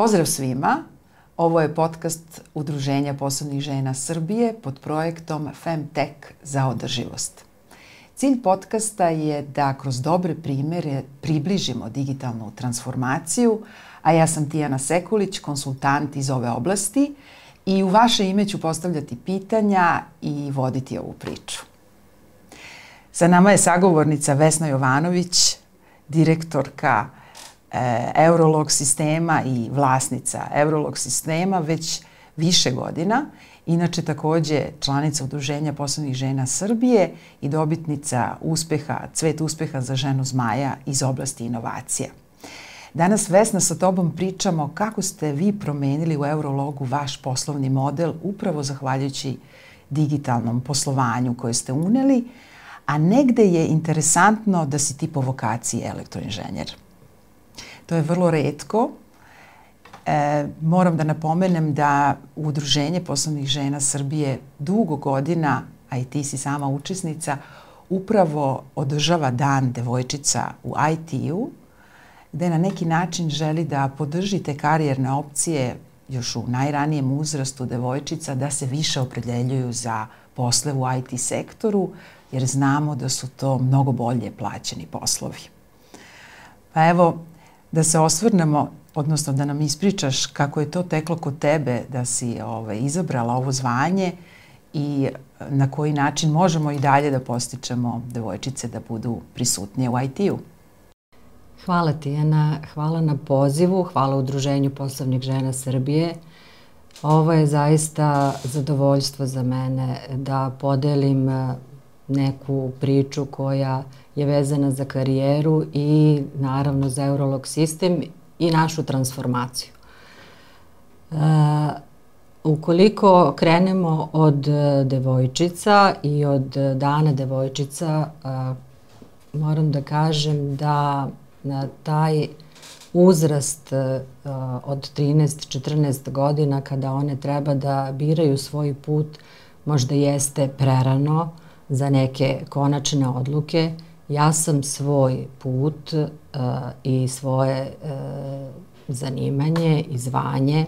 Pozdrav svima! Ovo je podcast Udruženja poslovnih žena Srbije pod projektom Femtech za održivost. Cilj podcasta je da kroz dobre primere približimo digitalnu transformaciju, a ja sam Tijana Sekulić, konsultant iz ove oblasti i u vaše ime ću postavljati pitanja i voditi ovu priču. Sa nama je sagovornica Vesna Jovanović, direktorka Eurolog sistema i vlasnica Eurolog sistema već više godina. Inače takođe članica Udruženja poslovnih žena Srbije i dobitnica uspeha, cvet uspeha za ženu zmaja iz oblasti inovacija. Danas Vesna sa tobom pričamo kako ste vi promenili u Eurologu vaš poslovni model upravo zahvaljujući digitalnom poslovanju koje ste uneli, a negde je interesantno da si ti po vokaciji elektroinženjer. To je vrlo redko. E, moram da napomenem da Udruženje poslovnih žena Srbije dugo godina, a i ti si sama učesnica, upravo održava dan devojčica u IT-u, gde na neki način želi da podrži te karijerne opcije još u najranijem uzrastu devojčica da se više opredeljuju za posle u IT sektoru, jer znamo da su to mnogo bolje plaćeni poslovi. Pa evo, da se osvrnemo, odnosno da nam ispričaš kako je to teklo kod tebe da si ovaj, izabrala ovo zvanje i na koji način možemo i dalje da postičemo devojčice da budu prisutnije u IT-u. Hvala ti, Ana. Hvala na pozivu, hvala Udruženju poslovnih žena Srbije. Ovo je zaista zadovoljstvo za mene da podelim neku priču koja je vezana za karijeru i naravno za Eurolog sistem i našu transformaciju. E, ukoliko krenemo od devojčica i od dana devojčica, e, moram da kažem da na taj uzrast e, od 13-14 godina kada one treba da biraju svoj put možda jeste prerano, za neke konačne odluke. Ja sam svoj put uh, i svoje uh, zanimanje i zvanje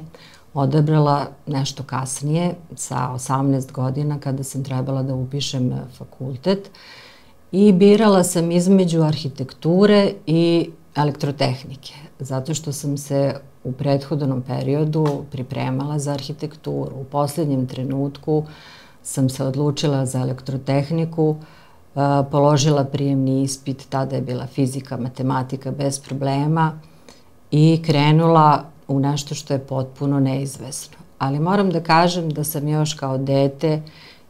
odabrala nešto kasnije, sa 18 godina, kada sam trebala da upišem fakultet. I birala sam između arhitekture i elektrotehnike, zato što sam se u prethodnom periodu pripremala za arhitekturu. U poslednjem trenutku uh, sam se odlučila za elektrotehniku, položila prijemni ispit, tada je bila fizika, matematika bez problema i krenula u nešto što je potpuno neizvesno. Ali moram da kažem da sam još kao dete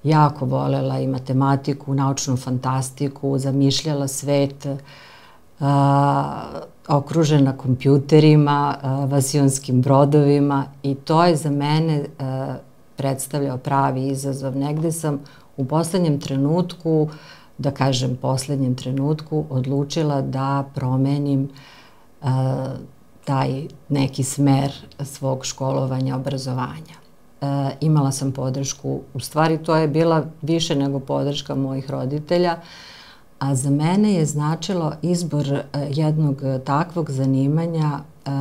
jako volela i matematiku, naučnu fantastiku, zamišljala svet a, okružena kompjuterima, a, vasionskim brodovima i to je za mene a, predstavljao pravi izazov. Negde sam u poslednjem trenutku, da kažem poslednjem trenutku, odlučila da promenim uh, taj neki smer svog školovanja, obrazovanja. Uh, imala sam podršku, u stvari to je bila više nego podrška mojih roditelja, a za mene je značilo izbor uh, jednog takvog zanimanja, uh,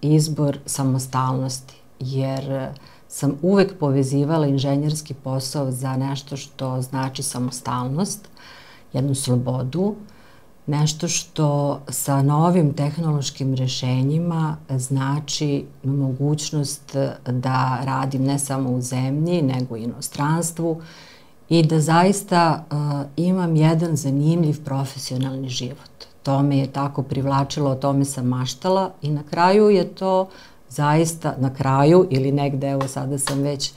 izbor samostalnosti, jer sam uvek povezivala inženjerski posao za nešto što znači samostalnost, jednu slobodu, nešto što sa novim tehnološkim rešenjima znači mogućnost da radim ne samo u zemlji, nego i inostranstvu i da zaista uh, imam jedan zanimljiv profesionalni život. To me je tako privlačilo, o tome sam maštala i na kraju je to zaista na kraju ili negde, evo sada sam već, e,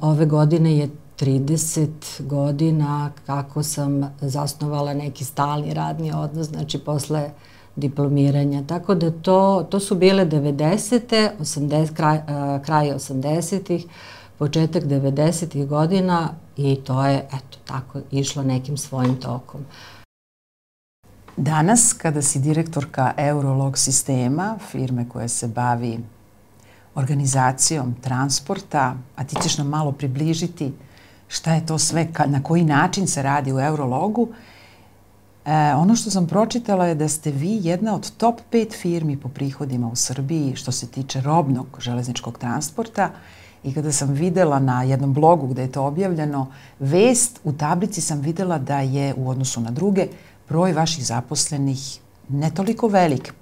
ove godine je 30 godina kako sam zasnovala neki stalni radni odnos, znači posle diplomiranja. Tako da to, to su bile 90. 80, kraj, uh, kraj 80-ih, početak 90-ih godina i to je, eto, tako išlo nekim svojim tokom. Danas, kada si direktorka Eurolog sistema, firme koja se bavi organizacijom transporta, a ti ćeš nam malo približiti šta je to sve, na koji način se radi u Eurologu, E, ono što sam pročitala je da ste vi jedna od top 5 firmi po prihodima u Srbiji što se tiče robnog železničkog transporta. I kada sam videla na jednom blogu gde je to objavljeno, vest u tablici sam videla da je u odnosu na druge broj vaših zaposlenih ne toliko velik,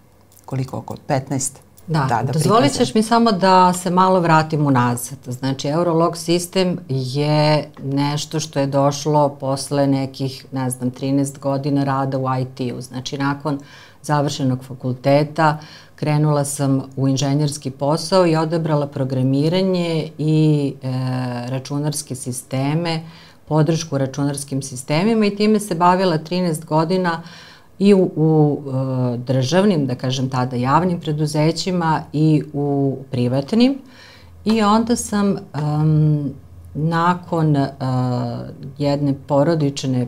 koliko oko 15 Da, tada dozvolit ćeš mi samo da se malo vratim unazad. Znači, Eurolog sistem je nešto što je došlo posle nekih, ne znam, 13 godina rada u IT-u. Znači, nakon završenog fakulteta krenula sam u inženjerski posao i odebrala programiranje i e, računarske sisteme, podršku računarskim sistemima i time se bavila 13 godina i u, u e, državnim, da kažem tada javnim preduzećima i u privatnim. I onda sam um, nakon uh, jedne porodične,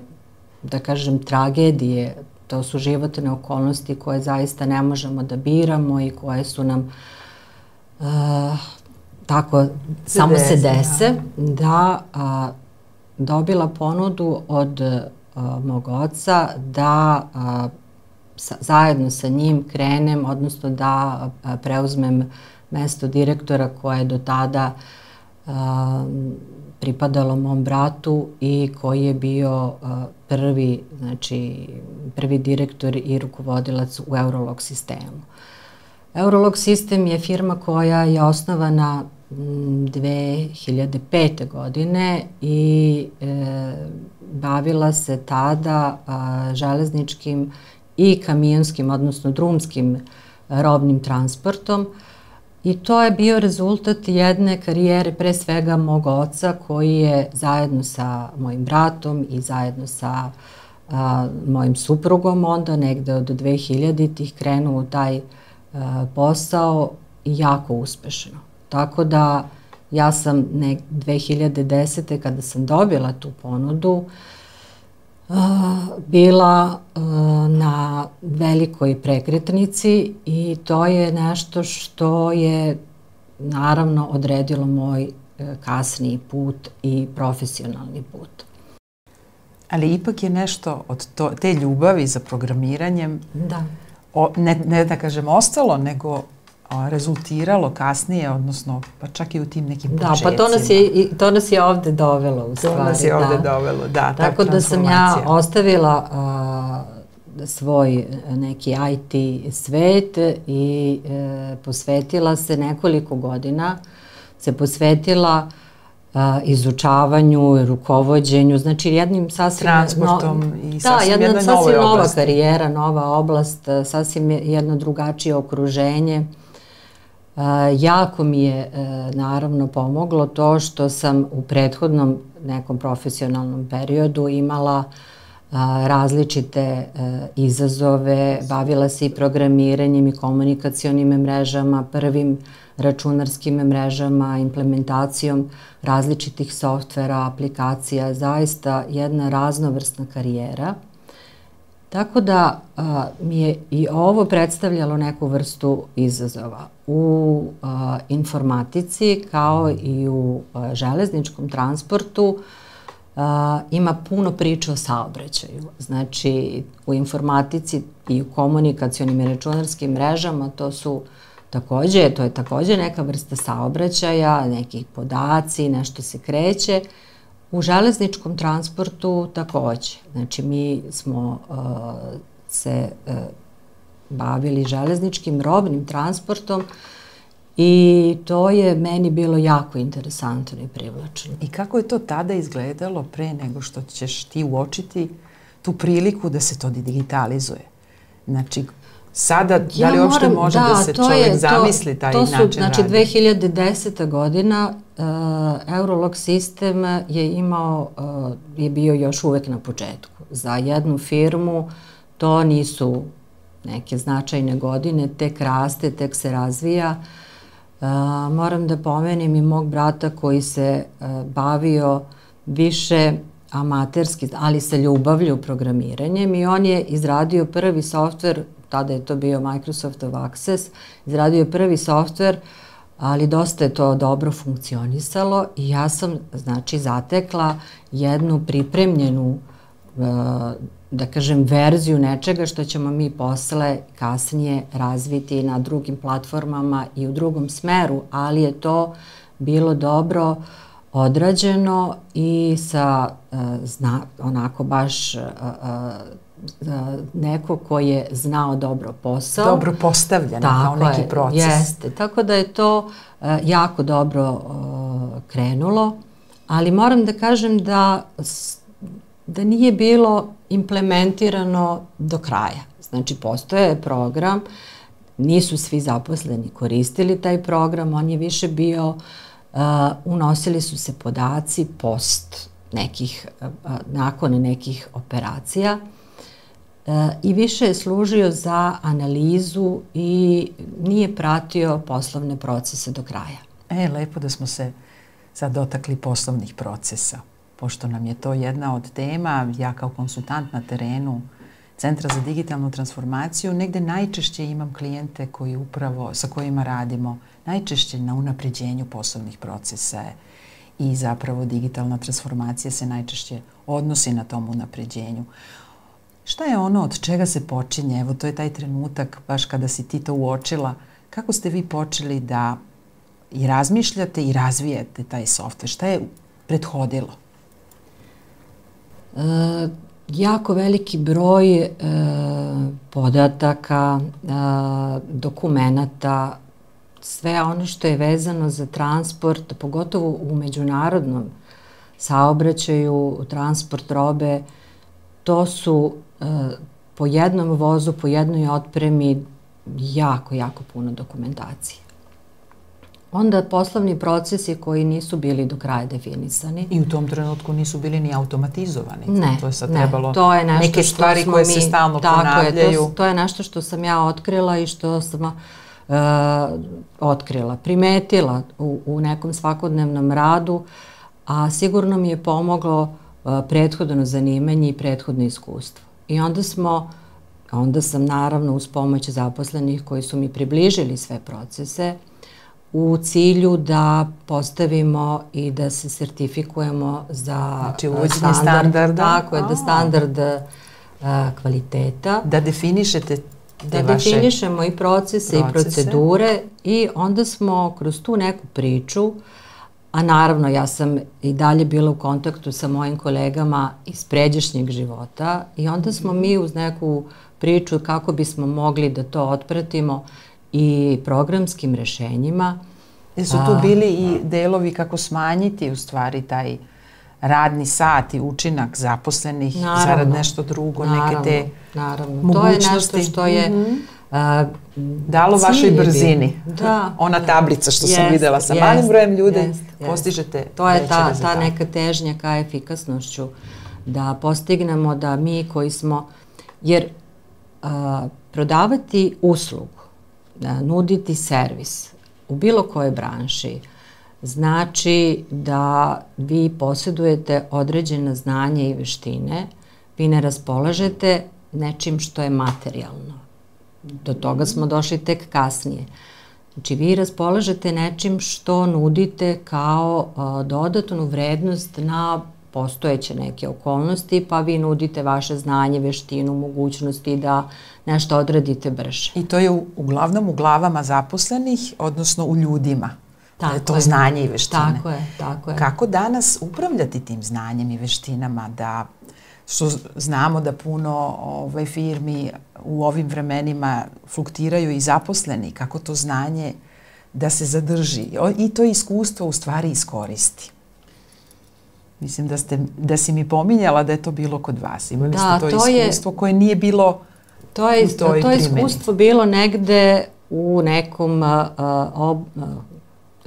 da kažem, tragedije, to su životne okolnosti koje zaista ne možemo da biramo i koje su nam uh, tako, se samo desi, se dese, da, da a, dobila ponudu od mog oca da a, sa, zajedno sa njim krenem, odnosno da a, preuzmem mesto direktora koje je do tada a, pripadalo mom bratu i koji je bio a, prvi, znači prvi direktor i rukovodilac u Eurolog sistemu. Eurolog sistem je firma koja je osnovana 2005. godine i e, bavila se tada a, železničkim i kamionskim, odnosno drumskim robnim transportom i to je bio rezultat jedne karijere pre svega mog oca koji je zajedno sa mojim bratom i zajedno sa a, mojim suprugom onda negde od 2000-ih krenuo taj a, posao jako uspešno. Tako da ja sam ne, 2010. kada sam dobila tu ponudu uh, bila uh, na velikoj prekretnici i to je nešto što je naravno odredilo moj uh, kasniji put i profesionalni put. Ali ipak je nešto od to, te ljubavi za programiranjem da. O, ne, ne da kažem ostalo, nego a, rezultiralo kasnije, odnosno pa čak i u tim nekim početcima. Da, pa to nas je, i, to nas je ovde dovelo u stvari. To nas je ovde da. dovelo, da. Tako da sam ja ostavila a, svoj neki IT svet i e, posvetila se nekoliko godina, se posvetila a, izučavanju, rukovodđenju, znači jednim sasvim... Transportom no, i da, sasvim jedna, jedna sasvim nova oblasti. karijera, nova oblast, sasvim jedno drugačije okruženje jako mi je e, naravno pomoglo to što sam u prethodnom nekom profesionalnom periodu imala različite e, izazove, bavila se i programiranjem i komunikacionim mrežama, prvim računarskim mrežama, implementacijom različitih softvera, aplikacija, zaista jedna raznovrsna karijera – Tako da a, mi je i ovo predstavljalo neku vrstu izazova. U a, informatici kao i u a, železničkom transportu a, ima puno priča o saobraćaju. Znači, u informatici i u komunikacijonim i računarskim mrežama to su takođe, to je takođe neka vrsta saobraćaja, nekih podaci, nešto se kreće, U železničkom transportu takođe. Znači, mi smo se bavili železničkim robnim transportom i to je meni bilo jako interesantno i privlačno. I kako je to tada izgledalo pre nego što ćeš ti uočiti tu priliku da se to digitalizuje? Znači, Sada, ja da li uopšte moram, može da, da se čovjek je, zamisli taj to su, način znači, radi? 2010. godina uh, Eurolog sistem je imao, uh, je bio još uvek na početku. Za jednu firmu to nisu neke značajne godine, tek raste, tek se razvija. Moram da pomenem i mog brata koji se uh, bavio više amaterski, ali sa ljubavlju programiranjem i on je izradio prvi softver tada je to bio Microsoftov Access, izradio je prvi softver, ali dosta je to dobro funkcionisalo i ja sam, znači, zatekla jednu pripremljenu uh, da kažem, verziju nečega što ćemo mi posle kasnije razviti na drugim platformama i u drugom smeru, ali je to bilo dobro odrađeno i sa uh, zna, onako baš uh, uh, neko ko je znao dobro posao. Dobro postavljeno kao neki je, proces. Jeste, tako da je to uh, jako dobro uh, krenulo, ali moram da kažem da da nije bilo implementirano do kraja. Znači, postoje program, nisu svi zaposleni koristili taj program, on je više bio, uh, unosili su se podaci post nekih, uh, nakon nekih operacija uh, i više je služio za analizu i nije pratio poslovne procese do kraja. E, lepo da smo se sad dotakli poslovnih procesa pošto nam je to jedna od tema, ja kao konsultant na terenu Centra za digitalnu transformaciju, negde najčešće imam klijente koji upravo, sa kojima radimo, najčešće na unapređenju poslovnih procesa i zapravo digitalna transformacija se najčešće odnosi na tom unapređenju. Šta je ono od čega se počinje? Evo, to je taj trenutak, baš kada si ti to uočila. Kako ste vi počeli da i razmišljate i razvijete taj software? Šta je prethodilo? E, jako veliki broj e, podataka, e, dokumentata, sve ono što je vezano za transport, pogotovo u međunarodnom saobraćaju, transport robe, to su e, po jednom vozu, po jednoj otpremi jako, jako puno dokumentacije. Onda poslovni procesi koji nisu bili do kraja definisani. I u tom trenutku nisu bili ni automatizovani. Ne, to je sad ne, trebalo to je nešto neke stvari koje mi, se stalno tako ponavljaju. Je, to, to je nešto što sam ja otkrila i što sam uh, otkrila, primetila u, u nekom svakodnevnom radu, a sigurno mi je pomoglo uh, prethodno zanimanje i prethodno iskustvo. I onda smo Onda sam naravno uz pomoć zaposlenih koji su mi približili sve procese, u cilju da postavimo i da se sertifikujemo za znači, standard, standarda. Tako je, da standard a, kvaliteta. Da definišete da vaše definišemo i procese, procese i procedure i onda smo kroz tu neku priču, a naravno ja sam i dalje bila u kontaktu sa mojim kolegama iz pređašnjeg života i onda smo mi uz neku priču kako bismo mogli da to otpratimo i programskim rešenjima. Jesu tu bili i delovi kako smanjiti u stvari taj radni sat i učinak zaposlenih naravno, zarad nešto drugo, naravno, neke te naravno. mogućnosti. To je nešto što je mm -hmm. a, dalo vašoj brzini. Da. Ona tablica što yes, sam videla sa yes, malim brojem ljudi, yes. postižete To je ta, ta neka težnja ka efikasnošću da postignemo da mi koji smo, jer a, prodavati uslugu da nuditi servis u bilo kojoj branši znači da vi posjedujete određena znanja i veštine, vi ne raspolažete nečim što je materijalno. Do toga smo došli tek kasnije. Znači, vi raspolažete nečim što nudite kao a, dodatnu vrednost na postojeće neke okolnosti, pa vi nudite vaše znanje, veštinu, mogućnosti da nešto odradite brže. I to je u, uglavnom u glavama zaposlenih, odnosno u ljudima. Tako je to je. znanje i veštine. Tako je, tako je. Kako danas upravljati tim znanjem i veštinama da što znamo da puno ovaj, firmi u ovim vremenima fluktiraju i zaposleni, kako to znanje da se zadrži i to iskustvo u stvari iskoristi. Mislim da, ste, da si mi pominjala da je to bilo kod vas. Imali da, ste to, to iskustvo je, koje nije bilo to je, u toj To je iskustvo bilo negde u nekom uh, ob,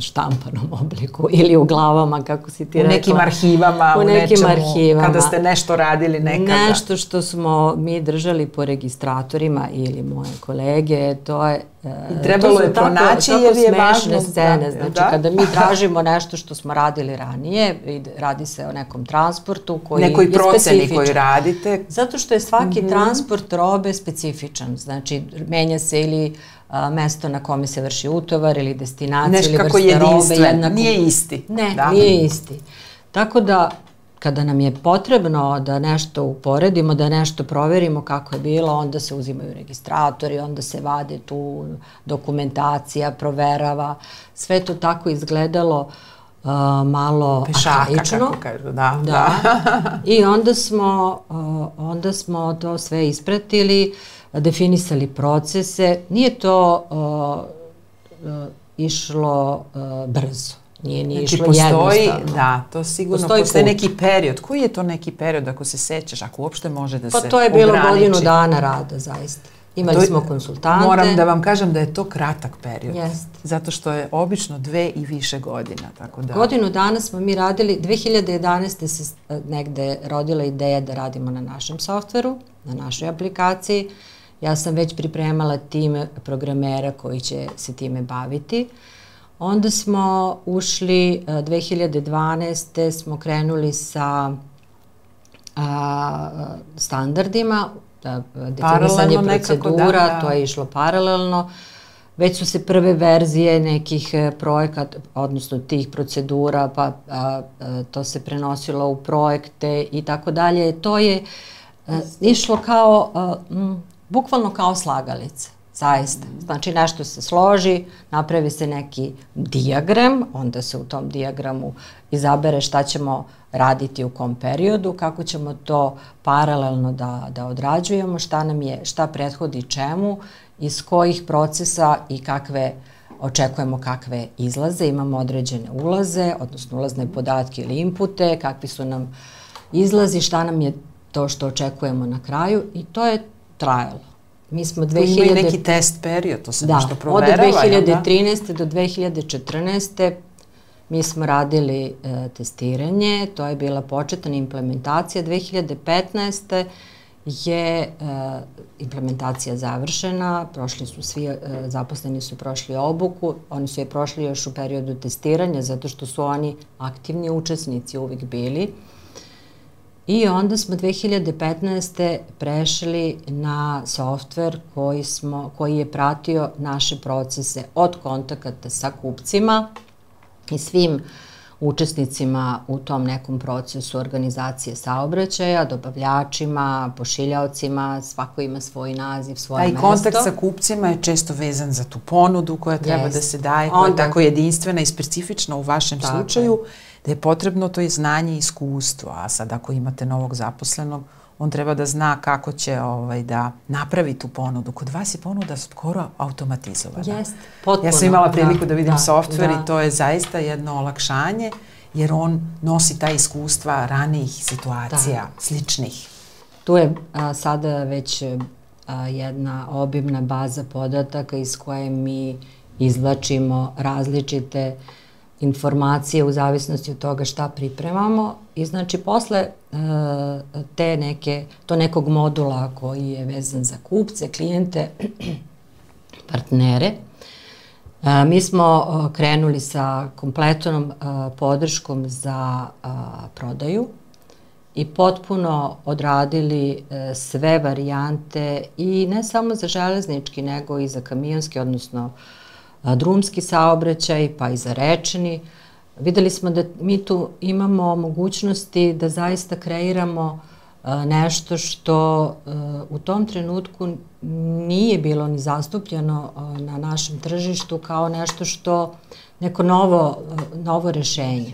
štampanom obliku ili u glavama, kako si ti u rekla. U nekim arhivama, u, nekim nečemu, arhivama. kada ste nešto radili nekada. Nešto što smo mi držali po registratorima ili moje kolege, to je... I trebalo to je pronaći tako, jer je važno... scene, da, znači da? kada mi tražimo nešto što smo radili ranije, radi se o nekom transportu koji Nekoj je proceni koju radite. Zato što je svaki mm -hmm. transport robe specifičan, znači menja se ili a, mesto na kome se vrši utovar ili destinacija ili vrsta robe. Jednako, nije isti. Ne, da. nije isti. Tako da kada nam je potrebno da nešto uporedimo, da nešto proverimo kako je bilo, onda se uzimaju registratori, onda se vade tu dokumentacija, proverava. Sve to tako izgledalo uh, malo Pešaka, arhaično. kako kažu, da. da. da. I onda smo, uh, onda smo to sve ispratili, definisali procese. Nije to uh, uh, išlo uh, brzo. Nije ni znači, išlo postoji, jednostavno. Da, to sigurno postoji, postoji neki period. Koji je to neki period, ako se sećaš, ako uopšte može da pa se Pa to je bilo ograniči. godinu dana rada, zaista. Imali to, smo konsultante. Moram da vam kažem da je to kratak period. Jest. Zato što je obično dve i više godina. Tako da... Godinu dana smo mi radili, 2011. se negde rodila ideja da radimo na našem softveru, na našoj aplikaciji. Ja sam već pripremala tim programera koji će se time baviti. Onda smo ušli, 2012. E, smo krenuli sa a, standardima, da, definisanje procedura, da, da. to je išlo paralelno. Već su se prve verzije nekih e, projekata, odnosno tih procedura, pa a, a, to se prenosilo u projekte i tako dalje. To je a, išlo kao, a, m, bukvalno kao slagalice zaista. Znači nešto se složi, napravi se neki diagram, onda se u tom diagramu izabere šta ćemo raditi u kom periodu, kako ćemo to paralelno da, da odrađujemo, šta nam je, šta prethodi čemu, iz kojih procesa i kakve očekujemo kakve izlaze, imamo određene ulaze, odnosno ulazne podatke ili inpute, kakvi su nam izlazi, šta nam je to što očekujemo na kraju i to je trajalo. Mi smo 2000... Tu ima i neki test period, to se da, nešto proverava. Da, od 2013. Da? do 2014. mi smo radili e, testiranje, to je bila početna implementacija. 2015 je e, implementacija završena, prošli su svi, e, zaposleni su prošli obuku, oni su je prošli još u periodu testiranja zato što su oni aktivni učesnici uvijek bili. I onda smo 2015. prešli na softver koji, smo, koji je pratio naše procese od kontakata sa kupcima i svim učesnicima u tom nekom procesu organizacije saobraćaja, dobavljačima, pošiljaocima, svako ima svoj naziv, svoje mesto. Taj kontakt sa kupcima je često vezan za tu ponudu koja treba yes. da se daje, koja Onda, je tako jedinstvena i specifična u vašem tako slučaju. Je da je potrebno to je znanje i iskustvo, a sad ako imate novog zaposlenog, on treba da zna kako će ovaj, da napravi tu ponudu. Kod vas je ponuda skoro automatizovana. Jest, potpuno. Ja sam imala priliku da, da vidim da, softver da. i to je zaista jedno olakšanje, jer on nosi ta iskustva ranijih situacija, da. sličnih. Tu je a, sada već a, jedna obimna baza podataka iz koje mi izvlačimo različite uh, informacije u zavisnosti od toga šta pripremamo i znači posle e, te neke, to nekog modula koji je vezan za kupce, klijente, partnere, e, mi smo e, krenuli sa kompletnom podrškom za prodaju i potpuno odradili sve varijante i ne samo za železnički nego i za kamionski, odnosno drumski saobraćaj, pa i za rečni. Videli smo da mi tu imamo mogućnosti da zaista kreiramo nešto što u tom trenutku nije bilo ni zastupljeno na našem tržištu kao nešto što neko novo, novo rešenje.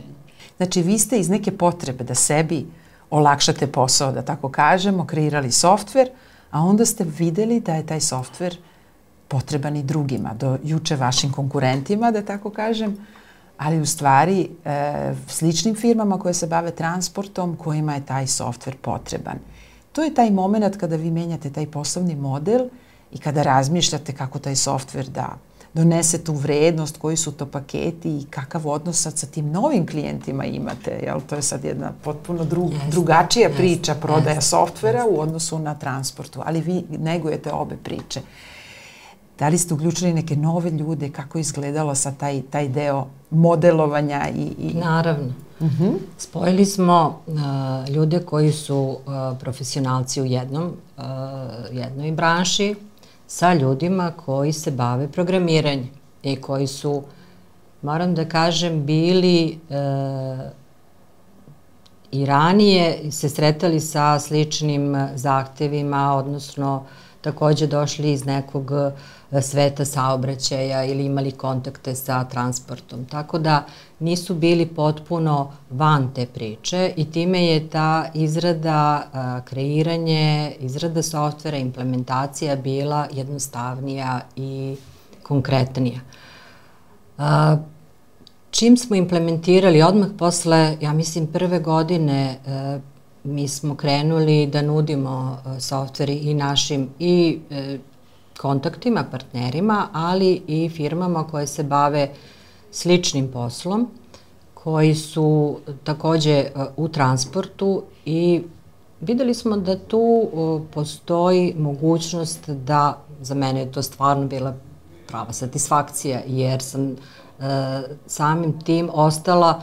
Znači, vi ste iz neke potrebe da sebi olakšate posao, da tako kažemo, kreirali softver, a onda ste videli da je taj softver potreban i drugima, do juče vašim konkurentima, da tako kažem, ali u stvari e, sličnim firmama koje se bave transportom kojima je taj softver potreban. To je taj moment kada vi menjate taj poslovni model i kada razmišljate kako taj softver da donese tu vrednost, koji su to paketi i kakav odnos sad sa tim novim klijentima imate. Jel? To je sad jedna potpuno dru, yes, drugačija yes, priča prodaja yes, softvera yes. u odnosu na transportu, ali vi negujete obe priče. Da li ste uključili neke nove ljude? Kako je izgledalo sa taj, taj deo modelovanja? I, i... Naravno. Uh mhm. -huh. Spojili smo uh, ljude koji su uh, profesionalci u jednom, uh, jednoj branši sa ljudima koji se bave programiranjem i koji su, moram da kažem, bili uh, i ranije se sretali sa sličnim zahtevima, odnosno takođe došli iz nekog e, sveta saobraćaja ili imali kontakte sa transportom. Tako da nisu bili potpuno van te priče i time je ta izrada, e, kreiranje, izrada softvera, implementacija bila jednostavnija i konkretnija. E, čim smo implementirali, odmah posle, ja mislim, prve godine mi smo krenuli da nudimo e, softveri i našim i e, kontaktima, partnerima, ali i firmama koje se bave sličnim poslom, koji su takođe e, u transportu i videli smo da tu postoji mogućnost da, za mene je to stvarno bila prava satisfakcija, jer sam samim tim ostala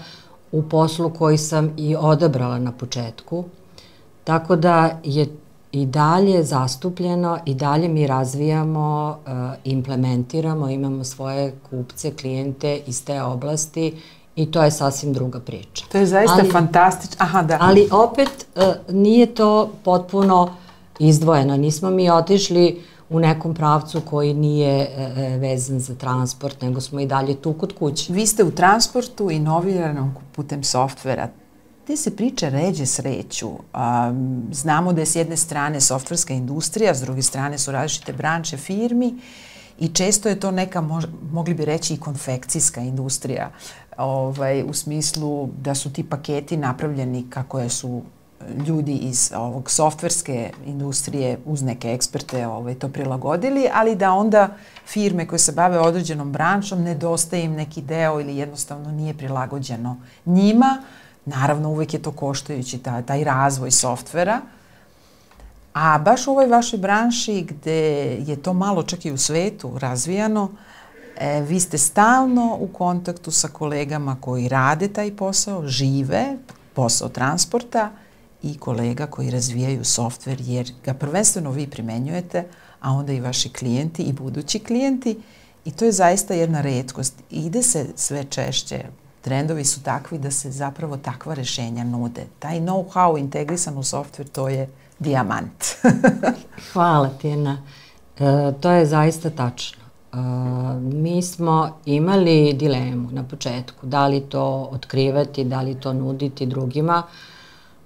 u poslu koji sam i odabrala na početku. Tako da je i dalje zastupljeno i dalje mi razvijamo, uh, implementiramo, imamo svoje kupce, klijente iz te oblasti i to je sasvim druga priča. To je zaista ali, fantastično. Aha, da. Ali opet uh, nije to potpuno izdvojeno. Nismo mi otišli u nekom pravcu koji nije e, e, vezan za transport, nego smo i dalje tu kod kuće. Vi ste u transportu inovirano putem softvera. Te se priče ređe sreću. Znamo da je s jedne strane softverska industrija, s druge strane su različite branče firmi i često je to neka, mogli bi reći, i konfekcijska industrija. Ovaj, u smislu da su ti paketi napravljeni kako je su ljudi iz ovog softverske industrije uz neke eksperte ovaj, to prilagodili, ali da onda firme koje se bave određenom branšom nedostaje im neki deo ili jednostavno nije prilagođeno njima. Naravno, uvek je to koštajući taj, taj razvoj softvera. A baš u ovoj vašoj branši gde je to malo čak i u svetu razvijano, e, vi ste stalno u kontaktu sa kolegama koji rade taj posao, žive, posao transporta, i kolega koji razvijaju softver jer ga prvenstveno vi primenjujete, a onda i vaši klijenti i budući klijenti i to je zaista jedna redkost. Ide se sve češće, trendovi su takvi da se zapravo takva rešenja nude. Taj know-how integrisan u softver to je dijamant. Hvala ti, Ena. E, to je zaista tačno. E, mi smo imali dilemu na početku, da li to otkrivati, da li to nuditi drugima,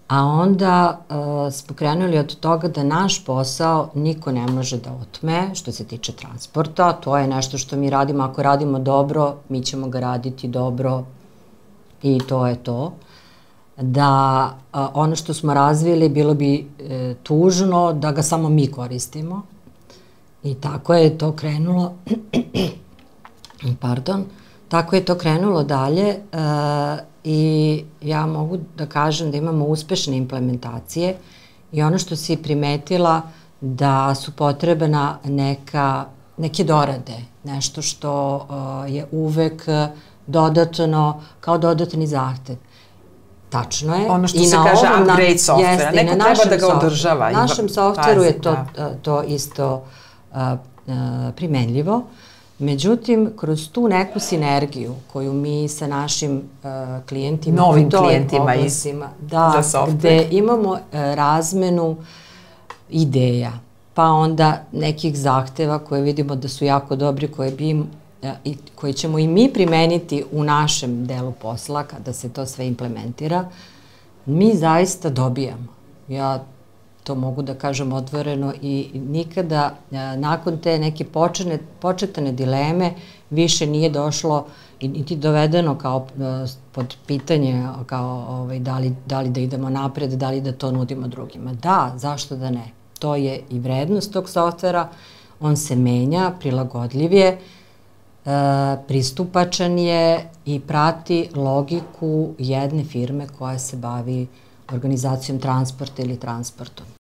A onda uh, smo krenuli od toga da naš posao niko ne može da otme što se tiče transporta. To je nešto što mi radimo. Ako radimo dobro, mi ćemo ga raditi dobro i to je to. Da uh, ono što smo razvili bilo bi uh, tužno da ga samo mi koristimo. I tako je to krenulo. Pardon. Tako je to krenulo dalje. Uh, i ja mogu da kažem da imamo uspešne implementacije i ono što si primetila da su potrebna neka, neke dorade, nešto što uh, je uvek dodatno, kao dodatni zahtev. Tačno je. Ono što I se kaže upgrade softvera. Neko na treba da ga održava. U našem softveru je to, da. to isto uh, uh, primenljivo. Uh, Međutim, kroz tu neku sinergiju koju mi sa našim uh, klijentima, novim klijentima oblastima, da, za gde imamo uh, razmenu ideja, pa onda nekih zahteva koje vidimo da su jako dobri, koje bi im, uh, i, koje ćemo i mi primeniti u našem delu posla kada se to sve implementira, mi zaista dobijamo. Ja to mogu da kažem otvoreno i nikada a, nakon te neke počene, početane dileme više nije došlo i niti dovedeno kao a, pod pitanje kao ovaj, da, li, da li da idemo napred, da li da to nudimo drugima. Da, zašto da ne? To je i vrednost tog softvera, on se menja, prilagodljiv je, e, pristupačan je i prati logiku jedne firme koja se bavi organizacijom transporta ili transportom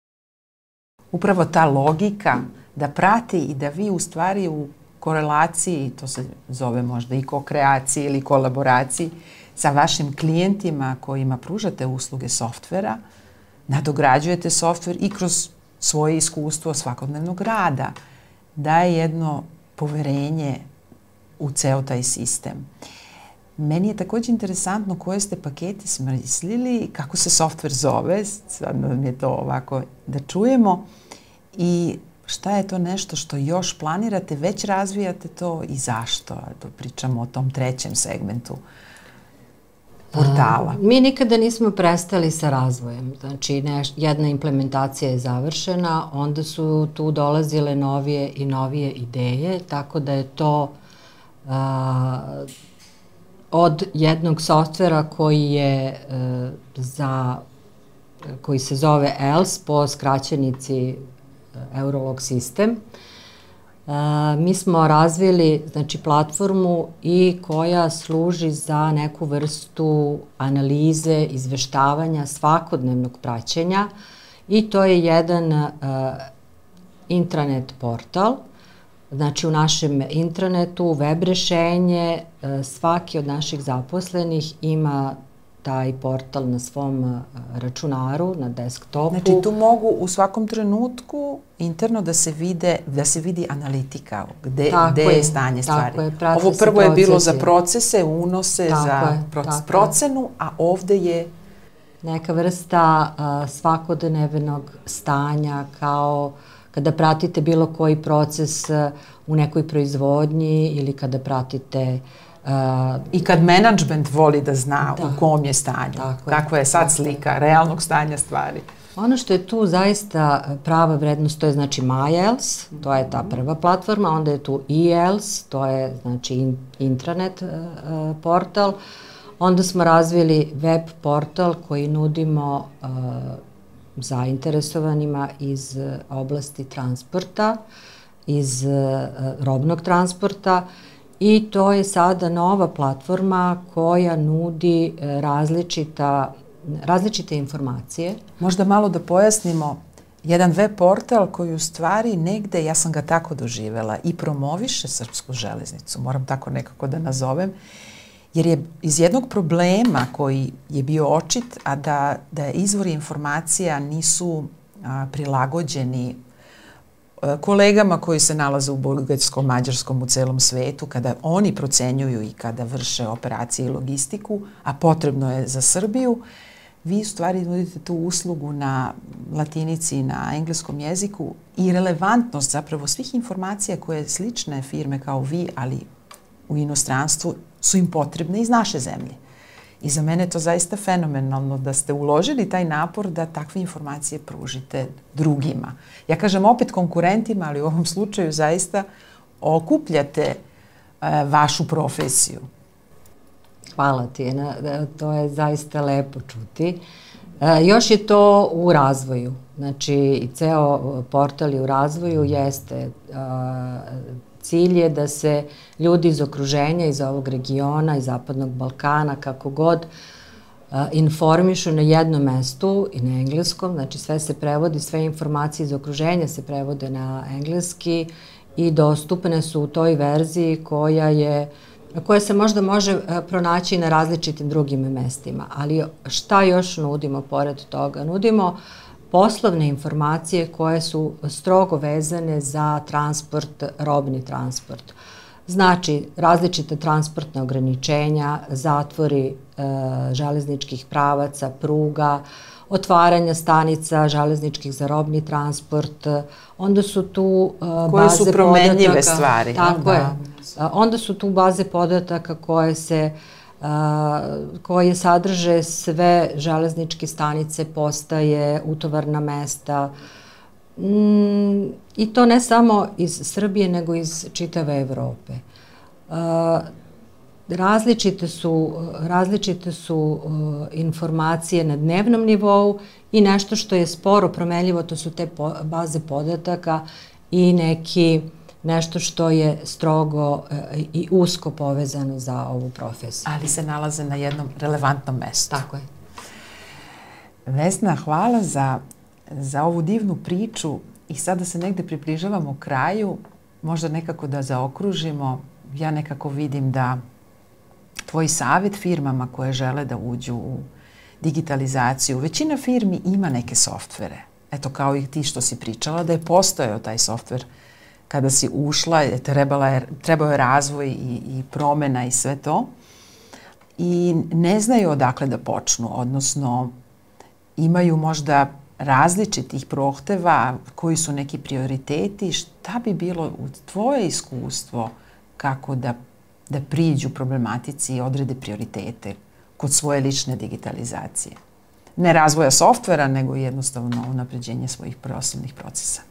upravo ta logika da prati i da vi u stvari u korelaciji, to se zove možda i ko-kreaciji ili kolaboraciji, sa vašim klijentima kojima pružate usluge softvera, nadograđujete softver i kroz svoje iskustvo svakodnevnog rada daje jedno poverenje u ceo taj sistem. Meni je takođe interesantno koje ste paketi smislili, kako se softver zove, sad nam je to ovako da čujemo i šta je to nešto što još planirate, već razvijate to i zašto? To pričamo o tom trećem segmentu portala. A, mi nikada nismo prestali sa razvojem. Znači, neš, jedna implementacija je završena, onda su tu dolazile novije i novije ideje, tako da je to a, od jednog softvera koji je a, e, za koji se zove ELS po skraćenici Eurolog sistem. A, mi smo razvili znači, platformu i koja služi za neku vrstu analize, izveštavanja, svakodnevnog praćenja i to je jedan a, intranet portal Znači u našem intranetu, web rešenje, e, svaki od naših zaposlenih ima taj portal na svom računaru, na desktopu. Znači tu mogu u svakom trenutku interno da se vide, da se vidi analitika, gde, tako gde je, je stanje stvari. Je, Ovo prvo je bilo za procese, unose, tako za je, proc procenu, a ovde je neka vrsta a, svakodnevnog stanja kao uh, kada pratite bilo koji proces uh, u nekoj proizvodnji ili kada pratite Uh, I kad menadžment voli da zna da, u kom je stanju, tako kakva je sad slika realnog stanja stvari. Ono što je tu zaista prava vrednost, to je znači MyEls, to je ta prva platforma, onda je tu eEls, to je znači intranet uh, uh, portal, onda smo razvili web portal koji nudimo uh, zainteresovanima iz e, oblasti transporta, iz e, robnog transporta i to je sada nova platforma koja nudi e, različita, različite informacije. Možda malo da pojasnimo, jedan web portal koji u stvari negde, ja sam ga tako doživela, i promoviše srpsku železnicu, moram tako nekako da nazovem, jer je iz jednog problema koji je bio očit, a da, da izvori informacija nisu a, prilagođeni kolegama koji se nalaze u bulgarskom, mađarskom, u celom svetu, kada oni procenjuju i kada vrše operacije i logistiku, a potrebno je za Srbiju, vi u stvari nudite tu uslugu na latinici i na engleskom jeziku i relevantnost zapravo svih informacija koje slične firme kao vi, ali u inostranstvu su im potrebne iz naše zemlje. I za mene je to zaista fenomenalno da ste uložili taj napor da takve informacije pružite drugima. Ja kažem opet konkurentima, ali u ovom slučaju zaista okupljate e, vašu profesiju. Hvala ti, to je zaista lepo čuti. E, još je to u razvoju. Znači, ceo portal je u razvoju, jeste Cilj je da se ljudi iz okruženja, iz ovog regiona, iz Zapadnog Balkana, kako god, informišu na jednom mestu i na engleskom, znači sve se prevodi, sve informacije iz okruženja se prevode na engleski i dostupne su u toj verziji koja je koja se možda može pronaći na različitim drugim mestima. Ali šta još nudimo pored toga? Nudimo uh, poslovne informacije koje su strogo vezane za transport, robni transport. Znači, različite transportne ograničenja, zatvori e, železničkih pravaca, pruga, otvaranja stanica železničkih za robni transport, onda su tu e, baze koje su promenljive podataka, stvari. Tako da. je. Onda su tu baze podataka koje se koje sadrže sve železničke stanice, postaje, utovarna mesta, mm, i to ne samo iz Srbije, nego iz čitave Evrope. Različite su, različite su informacije na dnevnom nivou i nešto što je sporo promenljivo, to su te baze podataka i neki nešto što je strogo e, i usko povezano za ovu profesiju. Ali se nalaze na jednom relevantnom mestu. Tako je. Vesna, hvala za, za ovu divnu priču i sada se negde približavamo kraju, možda nekako da zaokružimo. Ja nekako vidim da tvoj savjet firmama koje žele da uđu u digitalizaciju, većina firmi ima neke softvere. Eto, kao i ti što si pričala, da je postojao taj softver kada si ušla, trebala je, trebao je razvoj i, i promena i sve to. i ne znaju odakle da počnu, odnosno imaju možda različitih prohteva, koji su neki prioriteti, šta bi bilo u tvoje iskustvo kako da, da priđu problematici i odrede prioritete kod svoje lične digitalizacije? Ne razvoja softvera, nego jednostavno unapređenje svojih proslovnih procesa.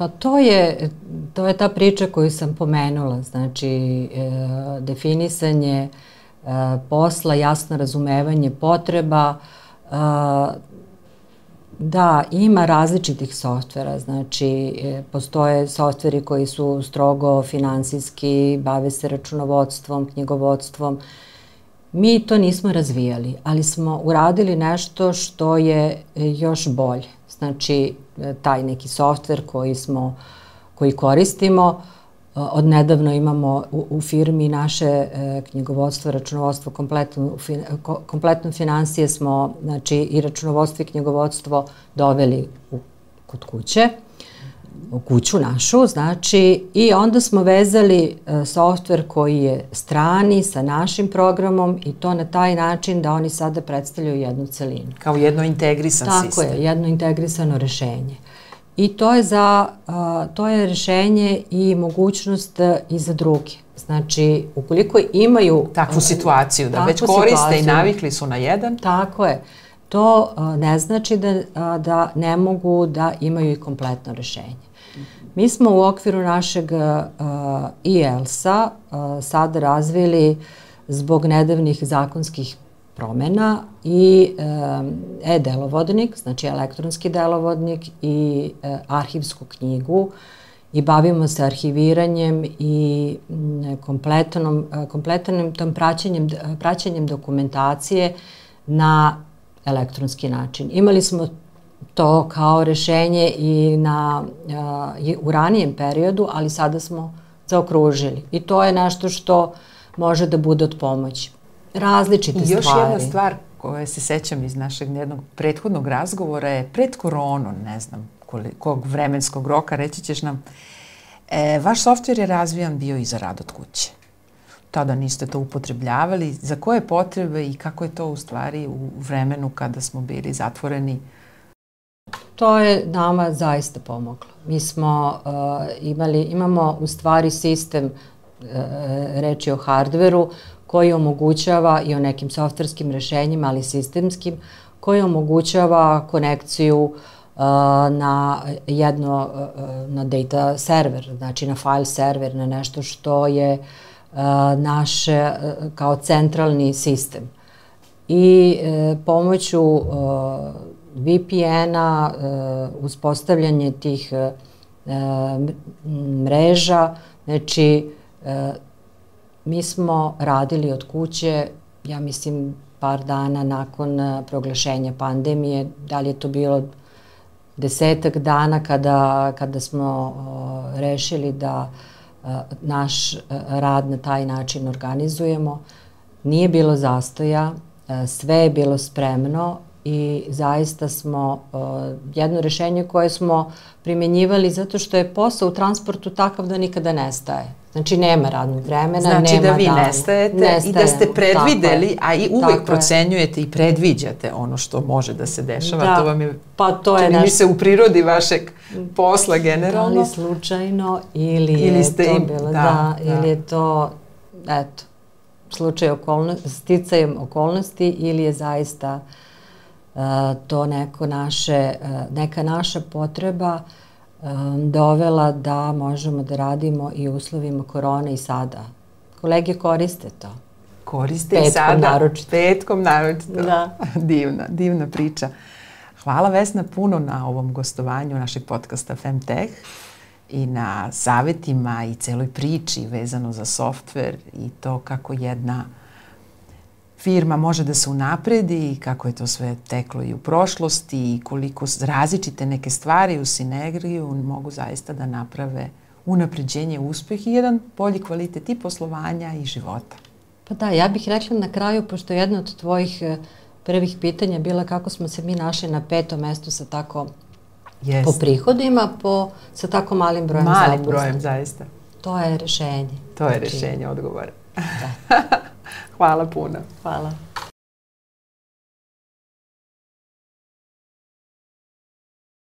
Pa to je, to je ta priča koju sam pomenula, znači e, definisanje e, posla, jasno razumevanje potreba, e, Da, ima različitih softvera, znači e, postoje softveri koji su strogo finansijski, bave se računovodstvom, knjigovodstvom. Mi to nismo razvijali, ali smo uradili nešto što je e, još bolje. Znači, e, taj neki softver koji smo, koji koristimo, Od nedavno imamo u, u firmi naše e, knjigovodstvo, računovodstvo, kompletno, fin, kompletno financije smo, znači i računovodstvo i knjigovodstvo doveli u, kod kuće, kuću našu, znači i onda smo vezali e, softver koji je strani sa našim programom i to na taj način da oni sada predstavljaju jednu celinu. Kao jedno integrisan Tako sistem. Tako je, jedno integrisano rešenje. I to je, za, to je rešenje i mogućnost e, i za druge. Znači, ukoliko imaju... Takvu situaciju, da već koriste situaciju, i navikli su na jedan. Tako je. To ne znači da, da ne mogu da imaju i kompletno rešenje. Mi smo u okviru našeg IELS-a sad razvili zbog nedavnih zakonskih promena i e-delovodnik, znači elektronski delovodnik i e, arhivsku knjigu i bavimo se arhiviranjem i kompletnom, e, kompletnom tom praćenjem, praćenjem dokumentacije na elektronski način. Imali smo to kao rešenje i na, i u ranijem periodu, ali sada smo zaokružili. I to je nešto što može da bude od pomoći različite I još stvari. jedna stvar koje se sećam iz našeg jednog prethodnog razgovora je pred koronu, ne znam kolikog vremenskog roka, reći ćeš nam, e, vaš softver je razvijan bio i za rad od kuće. Tada niste to upotrebljavali. Za koje potrebe i kako je to u stvari u vremenu kada smo bili zatvoreni? To je nama zaista pomoglo. Mi smo uh, imali, imamo u stvari sistem, uh, reči o hardveru, koji omogućava i o nekim softverskim rešenjima, ali sistemskim, koji omogućava konekciju uh, na jedno, uh, na data server, znači na file server, na nešto što je uh, naše kao centralni sistem. I pomoću VPN-a, uspostavljanje tih mreža, znači Mi smo radili od kuće, ja mislim, par dana nakon eh, proglašenja pandemije, da li je to bilo desetak dana kada, kada smo rešili da eh, naš eh, rad na taj način organizujemo. Nije bilo zastoja, sve je bilo spremno i zaista smo o, jedno rešenje koje smo primenjivali zato što je posao u transportu takav da nikada nestaje. Znači nema radnog vremena, znači nema da vi dana. nestajete Nestajemo, i da ste predvideli, a i uvek procenjujete je. i predviđate ono što može da se dešava. Da, to vam je, pa to je naš... se u prirodi vašeg posla generalno. Da li slučajno ili, ili je ste to im, bilo, da, da, da, ili je to, eto, slučaj okolnosti, sticajem okolnosti ili je zaista uh, to neko naše, uh, neka naša potreba uh, dovela da možemo da radimo i uslovima korone i sada. Kolege koriste to. Koriste petkom i sada. Naročito. Petkom naročito. Da. divna, divna priča. Hvala Vesna puno na ovom gostovanju našeg podcasta Femtech i na savetima i celoj priči vezano za softver i to kako jedna firma može da se unapredi i kako je to sve teklo i u prošlosti i koliko različite neke stvari u sinergiju mogu zaista da naprave unapređenje, uspeh i jedan bolji kvalitet i poslovanja i života. Pa da, ja bih rekla na kraju, pošto jedna od tvojih e, prvih pitanja bila kako smo se mi našli na petom mestu sa tako Jest. po prihodima, po, sa tako malim brojem Malim zaposlenih. brojem, zaista. To je rešenje. To je znači, rešenje, odgovor. Da. Hvala puno. Hvala.